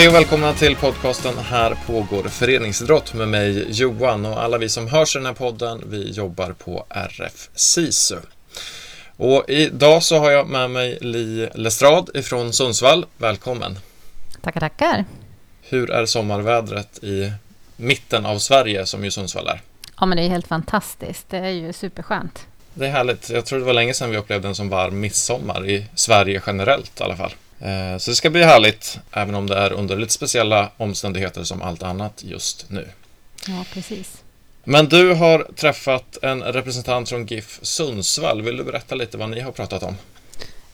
Hej och välkomna till podcasten Här pågår föreningsidrott med mig Johan och alla vi som hörs i den här podden, vi jobbar på RF SISU. Och idag så har jag med mig Li Lestrad ifrån Sundsvall. Välkommen! Tackar, tackar! Hur är sommarvädret i mitten av Sverige som ju Sundsvall är? Ja, men det är helt fantastiskt. Det är ju superskönt. Det är härligt. Jag tror det var länge sedan vi upplevde en sån varm midsommar i Sverige generellt i alla fall. Eh, så det ska bli härligt, även om det är under lite speciella omständigheter som allt annat just nu. Ja, precis. Men du har träffat en representant från GIF Sundsvall. Vill du berätta lite vad ni har pratat om?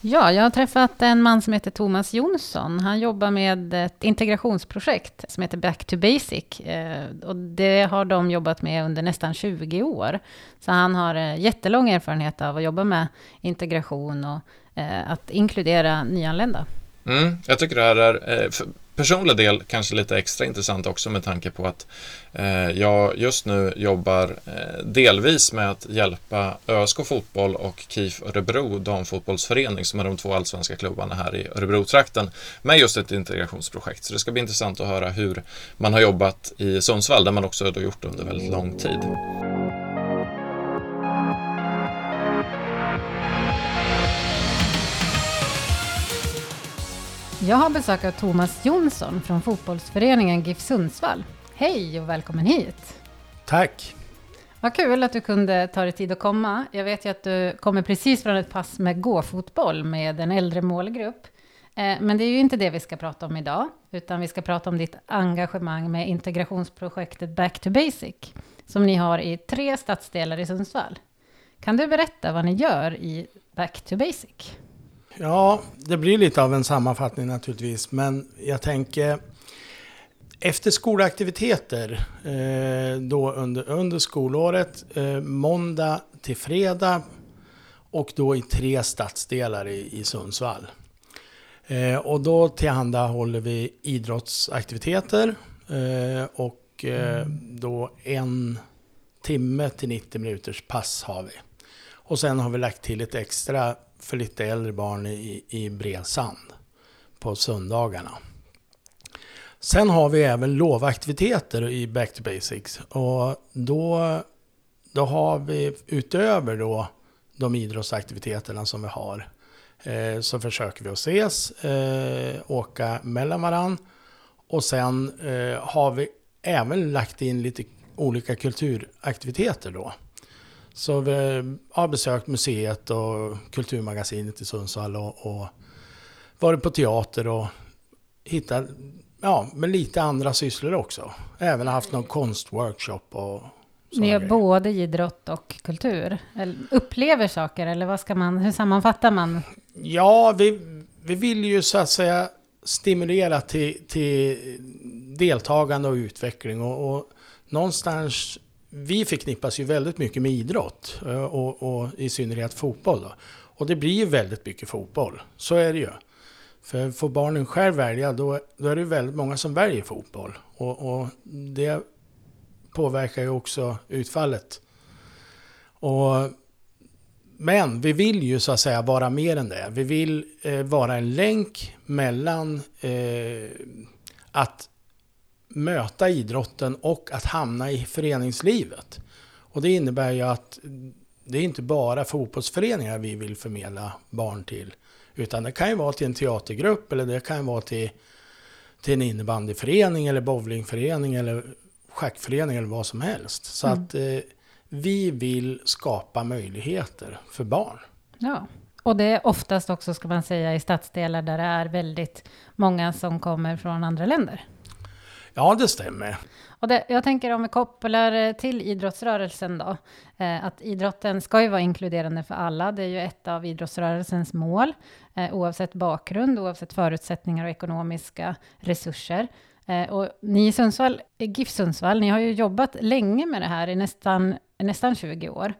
Ja, jag har träffat en man som heter Thomas Jonsson. Han jobbar med ett integrationsprojekt som heter Back to Basic. Eh, och det har de jobbat med under nästan 20 år. Så han har eh, jättelång erfarenhet av att jobba med integration och eh, att inkludera nyanlända. Mm, jag tycker det här är personliga personlig del kanske lite extra intressant också med tanke på att eh, jag just nu jobbar eh, delvis med att hjälpa ÖSK Fotboll och KIF Örebro damfotbollsförening som är de två allsvenska klubbarna här i Örebro-trakten med just ett integrationsprojekt. Så det ska bli intressant att höra hur man har jobbat i Sundsvall där man också har gjort det under väldigt lång tid. Jag har besök av Thomas Jonsson från fotbollsföreningen GIF Sundsvall. Hej och välkommen hit! Tack! Vad kul att du kunde ta dig tid att komma. Jag vet ju att du kommer precis från ett pass med gåfotboll med en äldre målgrupp. Eh, men det är ju inte det vi ska prata om idag, utan vi ska prata om ditt engagemang med integrationsprojektet Back to Basic, som ni har i tre stadsdelar i Sundsvall. Kan du berätta vad ni gör i Back to Basic? Ja, det blir lite av en sammanfattning naturligtvis, men jag tänker efter skolaktiviteter eh, då under, under skolåret, eh, måndag till fredag och då i tre stadsdelar i, i Sundsvall. Eh, och då tillhandahåller vi idrottsaktiviteter eh, och eh, då en timme till 90 minuters pass har vi. Och sen har vi lagt till ett extra för lite äldre barn i, i Bredsand på söndagarna. Sen har vi även lovaktiviteter i Back to Basics. Och då, då har vi utöver då de idrottsaktiviteterna som vi har eh, så försöker vi att ses, eh, åka mellan varann. Och sen eh, har vi även lagt in lite olika kulturaktiviteter då. Så vi har besökt museet och Kulturmagasinet i Sundsvall och, och varit på teater och hittat, ja, med lite andra sysslor också. Även haft någon konstworkshop och Ni gör både idrott och kultur? Eller upplever saker, eller vad ska man, hur sammanfattar man? Ja, vi, vi vill ju så att säga stimulera till, till deltagande och utveckling och, och någonstans vi förknippas ju väldigt mycket med idrott eh, och, och i synnerhet fotboll. Då. Och det blir ju väldigt mycket fotboll, så är det ju. För får barnen själv välja, då, då är det väldigt många som väljer fotboll. Och, och det påverkar ju också utfallet. Och, men vi vill ju så att säga vara mer än det. Vi vill eh, vara en länk mellan eh, att möta idrotten och att hamna i föreningslivet. Och det innebär ju att det är inte bara fotbollsföreningar vi vill förmedla barn till. Utan det kan ju vara till en teatergrupp eller det kan vara till, till en innebandyförening eller bowlingförening eller schackförening eller vad som helst. Så mm. att eh, vi vill skapa möjligheter för barn. Ja, och det är oftast också, ska man säga, i stadsdelar där det är väldigt många som kommer från andra länder. Ja, det stämmer. Och det, jag tänker om vi kopplar eh, till idrottsrörelsen då, eh, att idrotten ska ju vara inkluderande för alla. Det är ju ett av idrottsrörelsens mål, eh, oavsett bakgrund, oavsett förutsättningar och ekonomiska resurser. Eh, och ni i Sundsvall, eh, GIF Sundsvall, ni har ju jobbat länge med det här i nästan, nästan 20 år.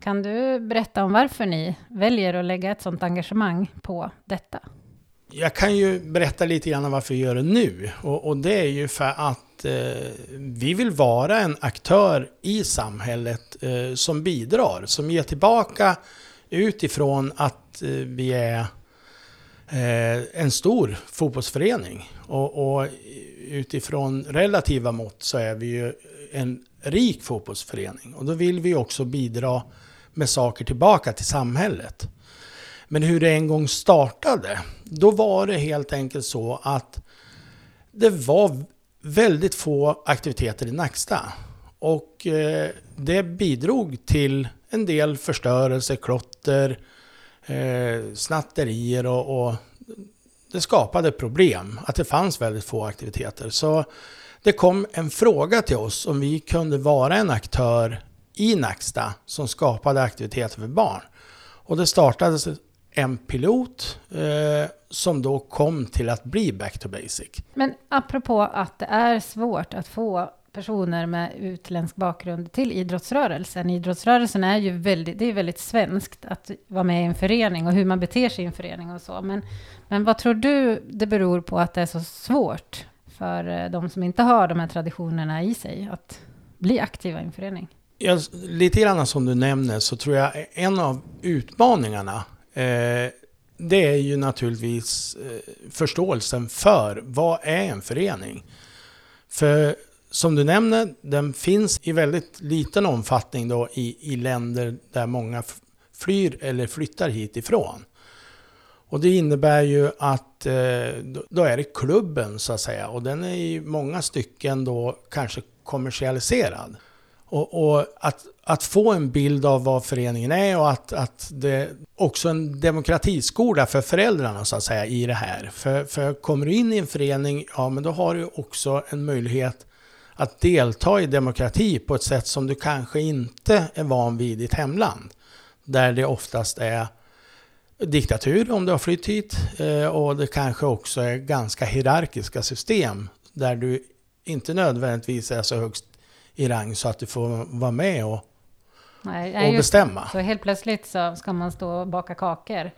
Kan du berätta om varför ni väljer att lägga ett sådant engagemang på detta? Jag kan ju berätta lite grann varför vi gör det nu. Och, och det är ju för att eh, vi vill vara en aktör i samhället eh, som bidrar, som ger tillbaka utifrån att eh, vi är eh, en stor fotbollsförening. Och, och utifrån relativa mått så är vi ju en rik fotbollsförening. Och då vill vi också bidra med saker tillbaka till samhället. Men hur det en gång startade, då var det helt enkelt så att det var väldigt få aktiviteter i Nacksta. Och eh, det bidrog till en del förstörelse, klotter, eh, snatterier och, och det skapade problem att det fanns väldigt få aktiviteter. Så det kom en fråga till oss om vi kunde vara en aktör i Nacksta som skapade aktiviteter för barn. Och det startades en pilot eh, som då kom till att bli Back to Basic. Men apropå att det är svårt att få personer med utländsk bakgrund till idrottsrörelsen. Idrottsrörelsen är ju väldigt, det är väldigt svenskt att vara med i en förening och hur man beter sig i en förening och så. Men, men vad tror du det beror på att det är så svårt för eh, de som inte har de här traditionerna i sig att bli aktiva i en förening? Ja, lite grann som du nämner så tror jag en av utmaningarna eh, det är ju naturligtvis eh, förståelsen för vad är en förening? För som du nämner, den finns i väldigt liten omfattning då i, i länder där många flyr eller flyttar hit ifrån. Och det innebär ju att eh, då är det klubben så att säga och den är i många stycken då kanske kommersialiserad. Och, och, att, att få en bild av vad föreningen är och att, att det också en demokratiskola för föräldrarna så att säga i det här. För, för kommer du in i en förening, ja men då har du också en möjlighet att delta i demokrati på ett sätt som du kanske inte är van vid i ditt hemland. Där det oftast är diktatur om du har flytt hit eh, och det kanske också är ganska hierarkiska system där du inte nödvändigtvis är så högst i rang så att du får vara med och, Nej, och bestämma. Så helt plötsligt så ska man stå och baka kakor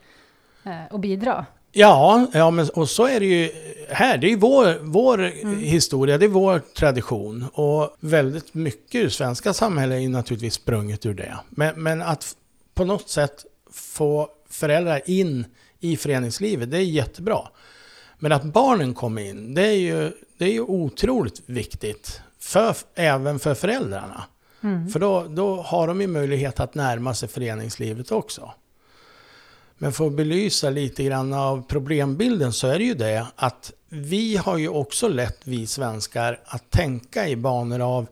eh, och bidra. Ja, ja men, och så är det ju här. Det är ju vår, vår mm. historia, det är vår tradition. Och väldigt mycket i svenska samhället är ju naturligtvis sprunget ur det. Men, men att på något sätt få föräldrar in i föreningslivet, det är jättebra. Men att barnen kommer in, det är ju, det är ju otroligt viktigt. För, även för föräldrarna. Mm. För då, då har de ju möjlighet att närma sig föreningslivet också. Men för att belysa lite grann av problembilden så är det ju det att vi har ju också lätt, vi svenskar, att tänka i banor av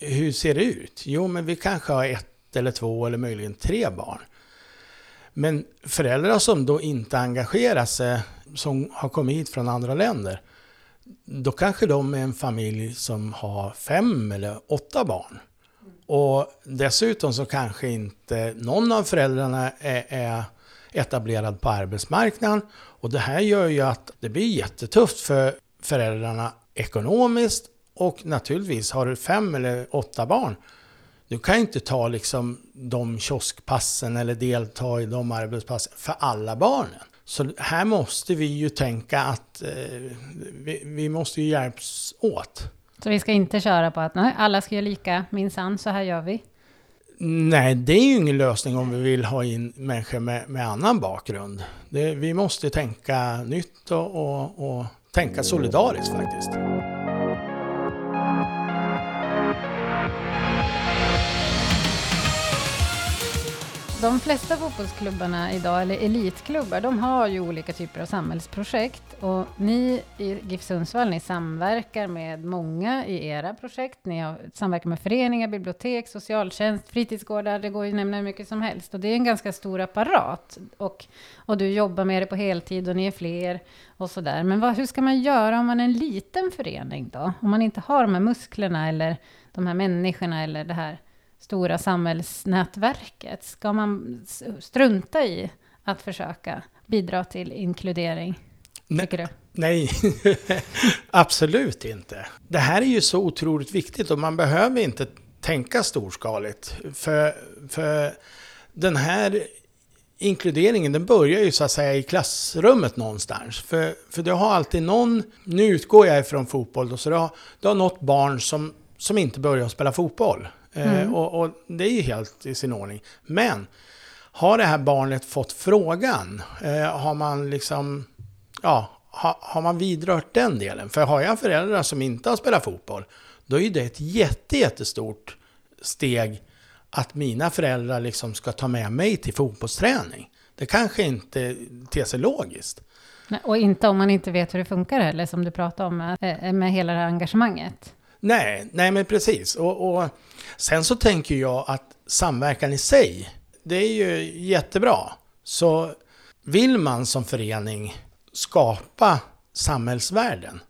hur ser det ut? Jo, men vi kanske har ett eller två eller möjligen tre barn. Men föräldrar som då inte engagerar sig, som har kommit hit från andra länder, då kanske de är en familj som har fem eller åtta barn. Och dessutom så kanske inte någon av föräldrarna är, är etablerad på arbetsmarknaden. Och det här gör ju att det blir jättetufft för föräldrarna ekonomiskt och naturligtvis har du fem eller åtta barn du kan ju inte ta liksom de kioskpassen eller delta i de arbetspassen för alla barnen. Så här måste vi ju tänka att eh, vi, vi, måste ju hjälpas åt. Så vi ska inte köra på att nej, alla ska göra lika, minsann, så här gör vi? Nej, det är ju ingen lösning om vi vill ha in människor med, med annan bakgrund. Det, vi måste tänka nytt och, och, och tänka solidariskt faktiskt. De flesta fotbollsklubbarna idag, eller elitklubbar, de har ju olika typer av samhällsprojekt. Och ni i GIF Sundsvall, ni samverkar med många i era projekt. Ni har samverkar med föreningar, bibliotek, socialtjänst, fritidsgårdar. Det går ju att nämna hur mycket som helst. Och det är en ganska stor apparat. Och, och du jobbar med det på heltid och ni är fler och sådär. Men vad, hur ska man göra om man är en liten förening då? Om man inte har de här musklerna eller de här människorna eller det här stora samhällsnätverket? Ska man strunta i att försöka bidra till inkludering? Tycker du? Nej, absolut inte. Det här är ju så otroligt viktigt och man behöver inte tänka storskaligt. För, för den här inkluderingen, den börjar ju så att säga i klassrummet någonstans. För, för det har alltid någon, nu utgår jag ifrån fotboll, då, så det har, det har något barn som, som inte börjar spela fotboll. Eh, mm. och, och, det är ju helt i sin ordning. Men har det här barnet fått frågan? Eh, har man liksom, ja, ha, har man vidrört den delen? För har jag föräldrar som inte har spelat fotboll, då är det ett jätte, jättestort steg att mina föräldrar liksom ska ta med mig till fotbollsträning. Det kanske inte ter sig logiskt. Och inte om man inte vet hur det funkar heller, som du pratade om, eh, med hela det här engagemanget. Nej, nej men precis. Och, och sen så tänker jag att samverkan i sig, det är ju jättebra. Så vill man som förening skapa samhällsvärden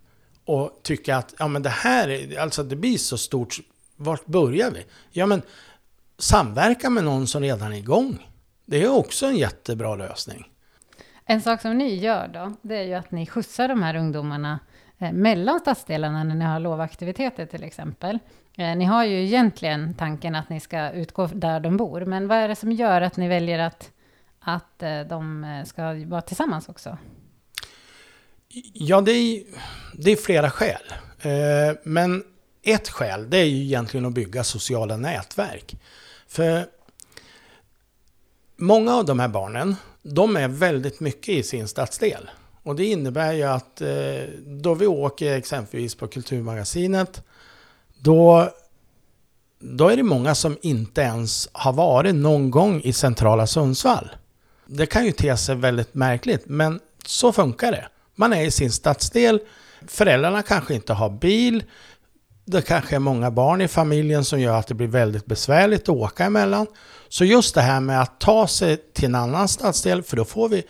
och tycka att ja, men det här, alltså det blir så stort, vart börjar vi? Ja, men samverka med någon som redan är igång. Det är också en jättebra lösning. En sak som ni gör då, det är ju att ni skjutsar de här ungdomarna Eh, mellan stadsdelarna när ni har lovaktiviteter till exempel. Eh, ni har ju egentligen tanken att ni ska utgå där de bor, men vad är det som gör att ni väljer att, att eh, de ska vara tillsammans också? Ja, det är, det är flera skäl. Men ett skäl, det är ju egentligen att bygga sociala nätverk. För många av de här barnen, de är väldigt mycket i sin stadsdel. Och det innebär ju att eh, då vi åker exempelvis på Kulturmagasinet, då, då är det många som inte ens har varit någon gång i centrala Sundsvall. Det kan ju te sig väldigt märkligt, men så funkar det. Man är i sin stadsdel, föräldrarna kanske inte har bil, det kanske är många barn i familjen som gör att det blir väldigt besvärligt att åka emellan. Så just det här med att ta sig till en annan stadsdel, för då får vi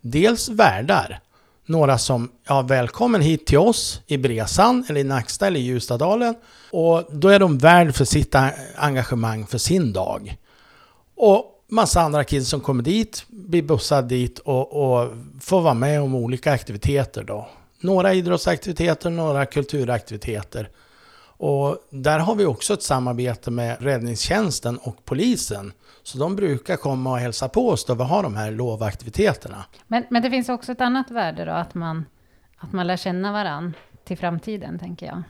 dels värdar, några som, ja välkommen hit till oss i Bresan eller i Nacksta eller i Ljustadalen. Och då är de värd för sitt engagemang för sin dag. Och massa andra kids som kommer dit, blir bussade dit och, och får vara med om olika aktiviteter då. Några idrottsaktiviteter, några kulturaktiviteter. Och där har vi också ett samarbete med räddningstjänsten och polisen. Så de brukar komma och hälsa på oss då vi har de här lovaktiviteterna. Men, men det finns också ett annat värde då, att man, att man lär känna varann till framtiden, tänker jag.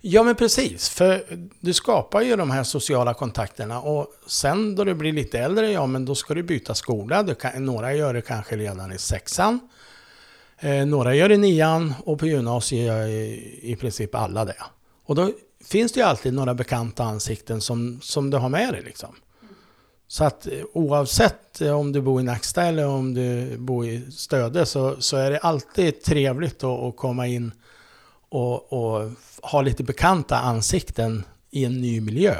Ja, men precis. För du skapar ju de här sociala kontakterna och sen då du blir lite äldre, ja men då ska du byta skola. Du kan, några gör det kanske redan i sexan. Eh, några gör det i nian och på gymnasiet gör i, i princip alla det. Och då finns det ju alltid några bekanta ansikten som, som du har med dig. Liksom. Så att eh, oavsett eh, om du bor i Nacksta eller om du bor i Stöde så, så är det alltid trevligt att, att komma in och, och, ha lite bekanta ansikten i en ny miljö.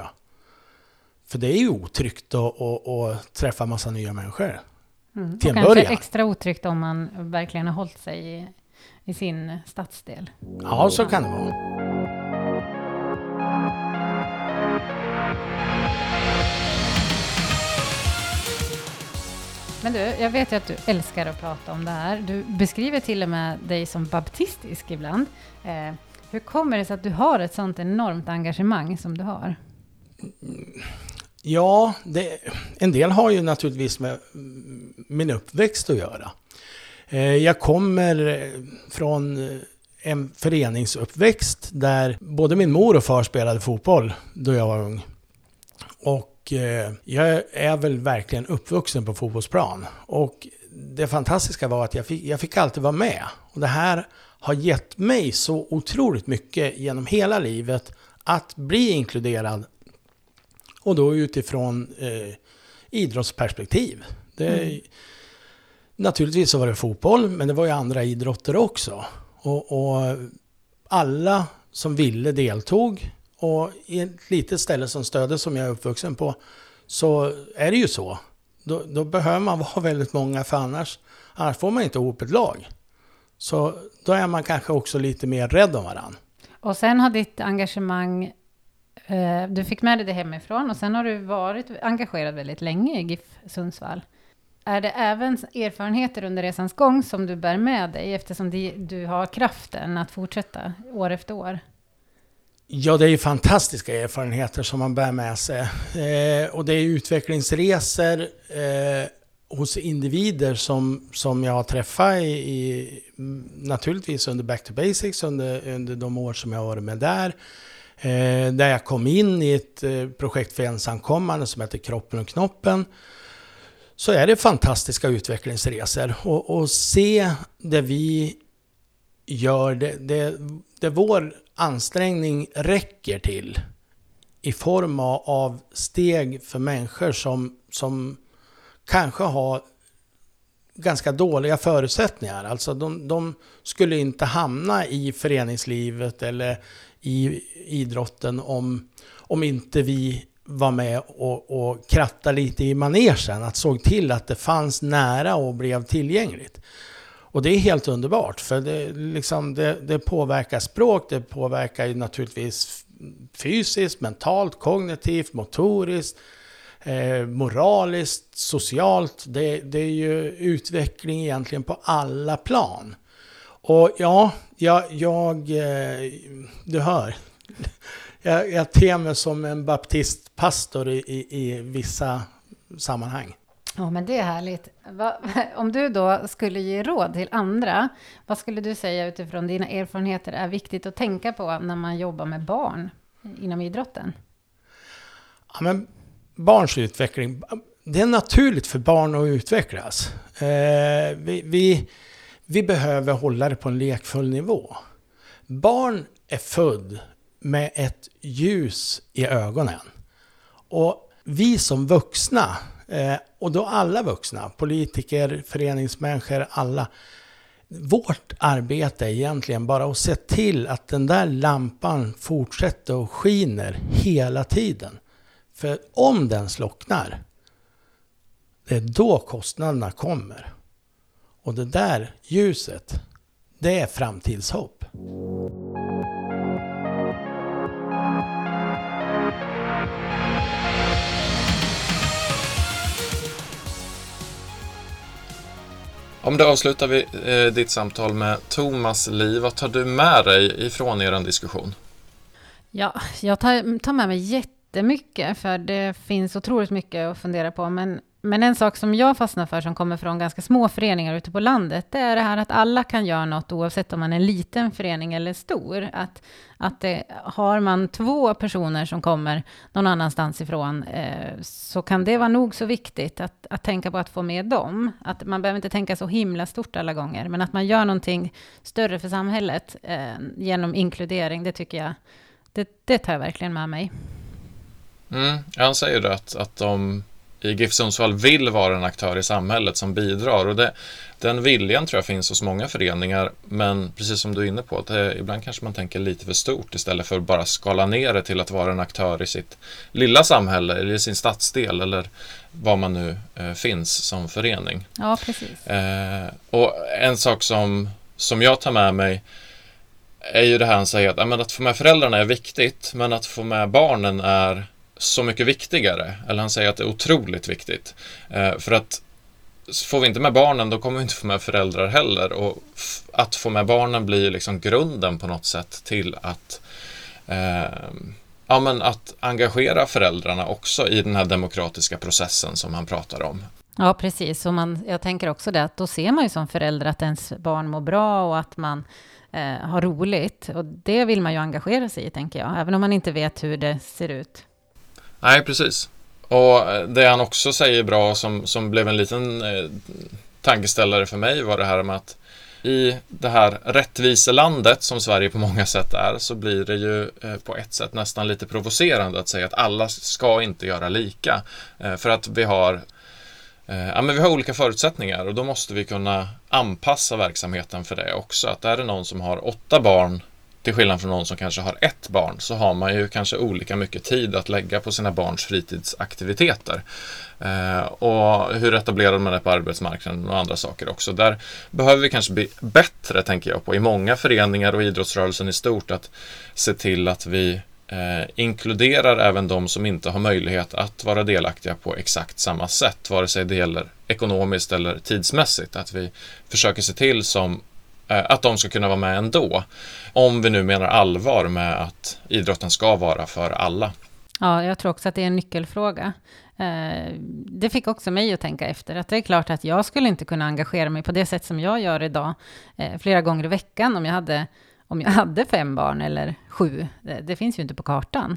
För det är ju otryggt att, att, att träffa massa nya människor. Mm. Till och en kanske början. extra otryggt om man verkligen har hållit sig i, i sin stadsdel. Ja, så kan det vara. Men du, jag vet ju att du älskar att prata om det här. Du beskriver till och med dig som baptistisk ibland. Eh, hur kommer det sig att du har ett sånt enormt engagemang som du har? Ja, det, en del har ju naturligtvis med min uppväxt att göra. Eh, jag kommer från en föreningsuppväxt där både min mor och far spelade fotboll då jag var ung. Och Eh, jag är väl verkligen uppvuxen på fotbollsplan. Och det fantastiska var att jag fick, jag fick alltid vara med. Och det här har gett mig så otroligt mycket genom hela livet att bli inkluderad. Och då utifrån eh, idrottsperspektiv. Det, mm. Naturligtvis så var det fotboll, men det var ju andra idrotter också. Och, och alla som ville deltog. Och i ett litet ställe som Stöde som jag är uppvuxen på så är det ju så. Då, då, behöver man vara väldigt många för annars, annars får man inte ihop ett lag. Så då är man kanske också lite mer rädd om varandra. Och sen har ditt engagemang, eh, du fick med dig det hemifrån och sen har du varit engagerad väldigt länge i GIF Sundsvall. Är det även erfarenheter under resans gång som du bär med dig eftersom du har kraften att fortsätta år efter år? Ja, det är ju fantastiska erfarenheter som man bär med sig. Eh, och det är utvecklingsresor eh, hos individer som, som jag har träffat i, i, naturligtvis under Back to Basics, under, under de år som jag har varit med där. Eh, där jag kom in i ett eh, projekt för ensamkommande som heter Kroppen och Knoppen. så är det fantastiska utvecklingsresor. Och, och se det vi gör, det, det, det vår ansträngning räcker till i form av steg för människor som, som kanske har ganska dåliga förutsättningar. Alltså de, de, skulle inte hamna i föreningslivet eller i idrotten om, om inte vi var med och, och kratta lite i manegen. Att såg till att det fanns nära och blev tillgängligt. Och det är helt underbart, för det, liksom, det, det påverkar språk, det påverkar ju naturligtvis fysiskt, mentalt, kognitivt, motoriskt, eh, moraliskt, socialt. Det, det, är ju utveckling egentligen på alla plan. Och ja, jag, jag eh, du hör, jag, jag ter mig som en baptistpastor i, i, i vissa sammanhang. Ja, men det är härligt. Om du då skulle ge råd till andra, vad skulle du säga utifrån dina erfarenheter är viktigt att tänka på när man jobbar med barn inom idrotten? Ja, men barns utveckling, det är naturligt för barn att utvecklas. Eh, vi, vi, vi behöver hålla det på en lekfull nivå. Barn är född med ett ljus i ögonen. Och vi som vuxna, eh, och då alla vuxna, politiker, föreningsmänniskor, alla. Vårt arbete är egentligen bara att se till att den där lampan fortsätter och skiner hela tiden. För om den slocknar, det är då kostnaderna kommer. Och det där ljuset, det är framtidshopp. Om det avslutar vi eh, ditt samtal med Thomas Li. Vad tar du med dig ifrån er diskussion? Ja, jag tar, tar med mig jättemycket, för det finns otroligt mycket att fundera på. Men men en sak som jag fastnar för, som kommer från ganska små föreningar ute på landet, det är det här att alla kan göra något, oavsett om man är en liten förening eller stor. Att, att det, har man två personer som kommer någon annanstans ifrån, eh, så kan det vara nog så viktigt att, att tänka på att få med dem. Att man behöver inte tänka så himla stort alla gånger, men att man gör någonting större för samhället eh, genom inkludering, det tycker jag, det, det tar jag verkligen med mig. Mm, han säger det att, att de i GIF Sundsvall vill vara en aktör i samhället som bidrar. Och det, den viljan tror jag finns hos många föreningar, men precis som du är inne på, att det, ibland kanske man tänker lite för stort istället för att bara skala ner det till att vara en aktör i sitt lilla samhälle eller i sin stadsdel eller var man nu eh, finns som förening. Ja, precis. Eh, och en sak som, som jag tar med mig är ju det här han säger att, att få med föräldrarna är viktigt, men att få med barnen är så mycket viktigare. Eller han säger att det är otroligt viktigt. Eh, för att får vi inte med barnen, då kommer vi inte få med föräldrar heller. Och att få med barnen blir liksom grunden på något sätt till att eh, ja, men att engagera föräldrarna också i den här demokratiska processen som han pratar om. Ja, precis. Och man, jag tänker också det att då ser man ju som förälder att ens barn mår bra och att man eh, har roligt. Och det vill man ju engagera sig i, tänker jag, även om man inte vet hur det ser ut. Nej, precis. Och eh, det han också säger bra som, som blev en liten eh, tankeställare för mig var det här med att i det här rättviselandet som Sverige på många sätt är så blir det ju eh, på ett sätt nästan lite provocerande att säga att alla ska inte göra lika. Eh, för att vi har eh, Ja, men vi har olika förutsättningar och då måste vi kunna anpassa verksamheten för det också. Att är det någon som har åtta barn till skillnad från någon som kanske har ett barn så har man ju kanske olika mycket tid att lägga på sina barns fritidsaktiviteter. Eh, och hur etablerad man är på arbetsmarknaden och andra saker också. Där behöver vi kanske bli bättre, tänker jag på, i många föreningar och idrottsrörelsen i stort, att se till att vi eh, inkluderar även de som inte har möjlighet att vara delaktiga på exakt samma sätt, vare sig det gäller ekonomiskt eller tidsmässigt. Att vi försöker se till som att de ska kunna vara med ändå. Om vi nu menar allvar med att idrotten ska vara för alla. Ja, jag tror också att det är en nyckelfråga. Eh, det fick också mig att tänka efter, att det är klart att jag skulle inte kunna engagera mig på det sätt som jag gör idag, eh, flera gånger i veckan, om jag hade, om jag hade fem barn eller sju. Det finns ju inte på kartan.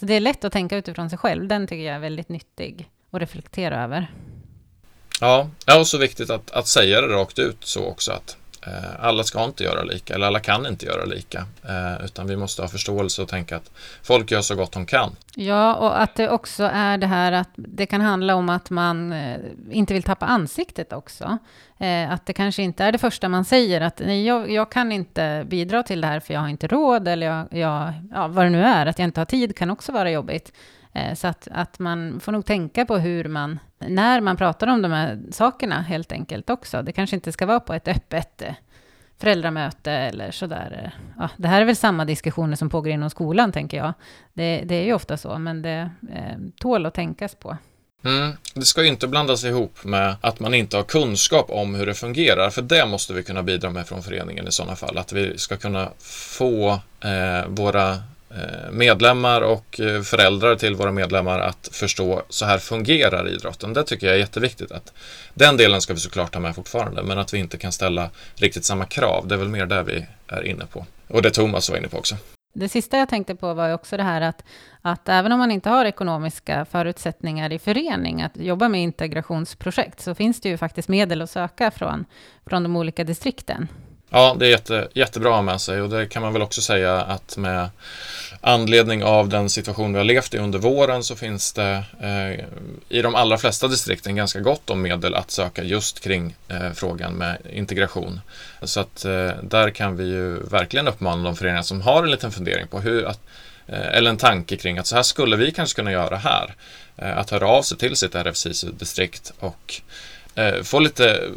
Så det är lätt att tänka utifrån sig själv. Den tycker jag är väldigt nyttig att reflektera över. Ja, ja och så viktigt att, att säga det rakt ut så också att Eh, Eh, alla ska inte göra lika, eller alla kan inte göra lika. Eh, utan vi måste ha förståelse och tänka att folk gör så gott de kan. Ja, och att det också är det här att det kan handla om att man eh, inte vill tappa ansiktet också. Att det kanske inte är det första man säger, att nej, jag, jag kan inte bidra till det här för jag har inte råd, eller jag, jag, ja, vad det nu är, att jag inte har tid kan också vara jobbigt. Så att, att man får nog tänka på hur man, när man pratar om de här sakerna helt enkelt också. Det kanske inte ska vara på ett öppet eh, föräldramöte eller sådär. Eh. Ja, det här är väl samma diskussioner som pågår inom skolan, tänker jag. Det, det är ju ofta så, men det eh, tål att tänkas på. Mm. Det ska ju inte blandas ihop med att man inte har kunskap om hur det fungerar, för det måste vi kunna bidra med från föreningen i sådana fall. Att vi ska kunna få eh, våra Eh, medlemmar och eh, föräldrar till våra medlemmar att förstå så här fungerar idrotten. Det tycker jag är jätteviktigt. att Den delen ska vi såklart ha med fortfarande, men att vi inte kan ställa riktigt samma krav. Det är väl mer det vi är inne på. Och det Thomas var inne på också. Det sista jag tänkte på var också det här att, att även om man inte har ekonomiska förutsättningar i förening att jobba med integrationsprojekt, så finns det ju faktiskt medel att söka från, från de olika distrikten. Ja, det är jätte, jättebra att ha med sig och det kan man väl också säga att med anledning av den situation vi har levt i under våren så finns det eh, i de allra flesta distrikten ganska gott om medel att söka just kring eh, frågan med integration. Så att eh, där kan vi ju verkligen uppmana de föreningar som har en liten fundering på hur att, eh, eller en tanke kring att så här skulle vi kanske kunna göra här. Eh, att höra av sig till sitt RFC-distrikt och eh, få lite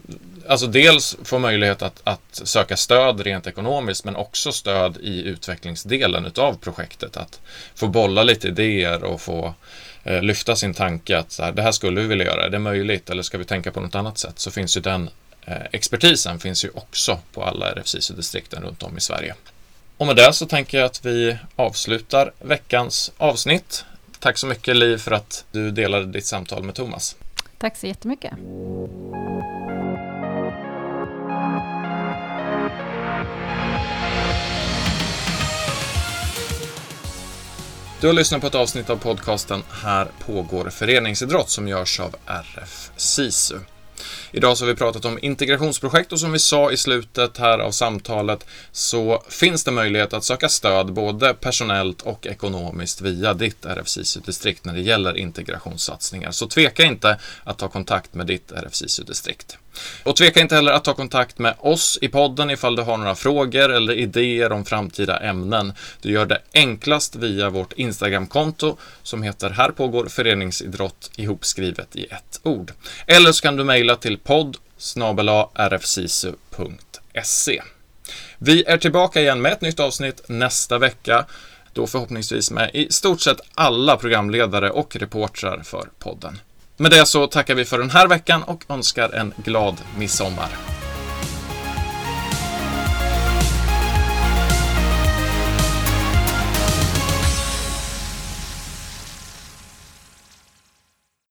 alltså dels få möjlighet att, att, söka stöd rent ekonomiskt men också stöd i utvecklingsdelen utav projektet. Att få bolla lite idéer och få eh, lyfta sin tanke att så här, det här skulle vi vilja göra, är det möjligt eller ska vi tänka på något annat sätt? Så finns ju den eh, expertisen finns ju också på alla RFSISU-distrikten runt om i Sverige. Och med det så tänker jag att vi avslutar veckans avsnitt. Tack så mycket Liv för att du delade ditt samtal med Thomas. Tack så jättemycket. Du har lyssnat på ett avsnitt av podcasten Här pågår föreningsidrott som görs av RF SISU. Idag så har vi pratat om integrationsprojekt och som vi sa i slutet här av samtalet så finns det möjlighet att söka stöd både personellt och ekonomiskt via ditt RFSISU-distrikt när det gäller integrationssatsningar. Så tveka inte att ta kontakt med ditt RFSISU-distrikt. Och tveka inte heller att ta kontakt med oss i podden ifall du har några frågor eller idéer om framtida ämnen. Du gör det enklast via vårt Instagramkonto som heter Här pågår föreningsidrott ihopskrivet i ett ord. Eller så kan du mejla till podd rfsisu.se. Vi är tillbaka igen med ett nytt avsnitt nästa vecka. Då förhoppningsvis med i stort sett alla programledare och reportrar för podden. Med det så tackar vi för den här veckan och önskar en glad midsommar.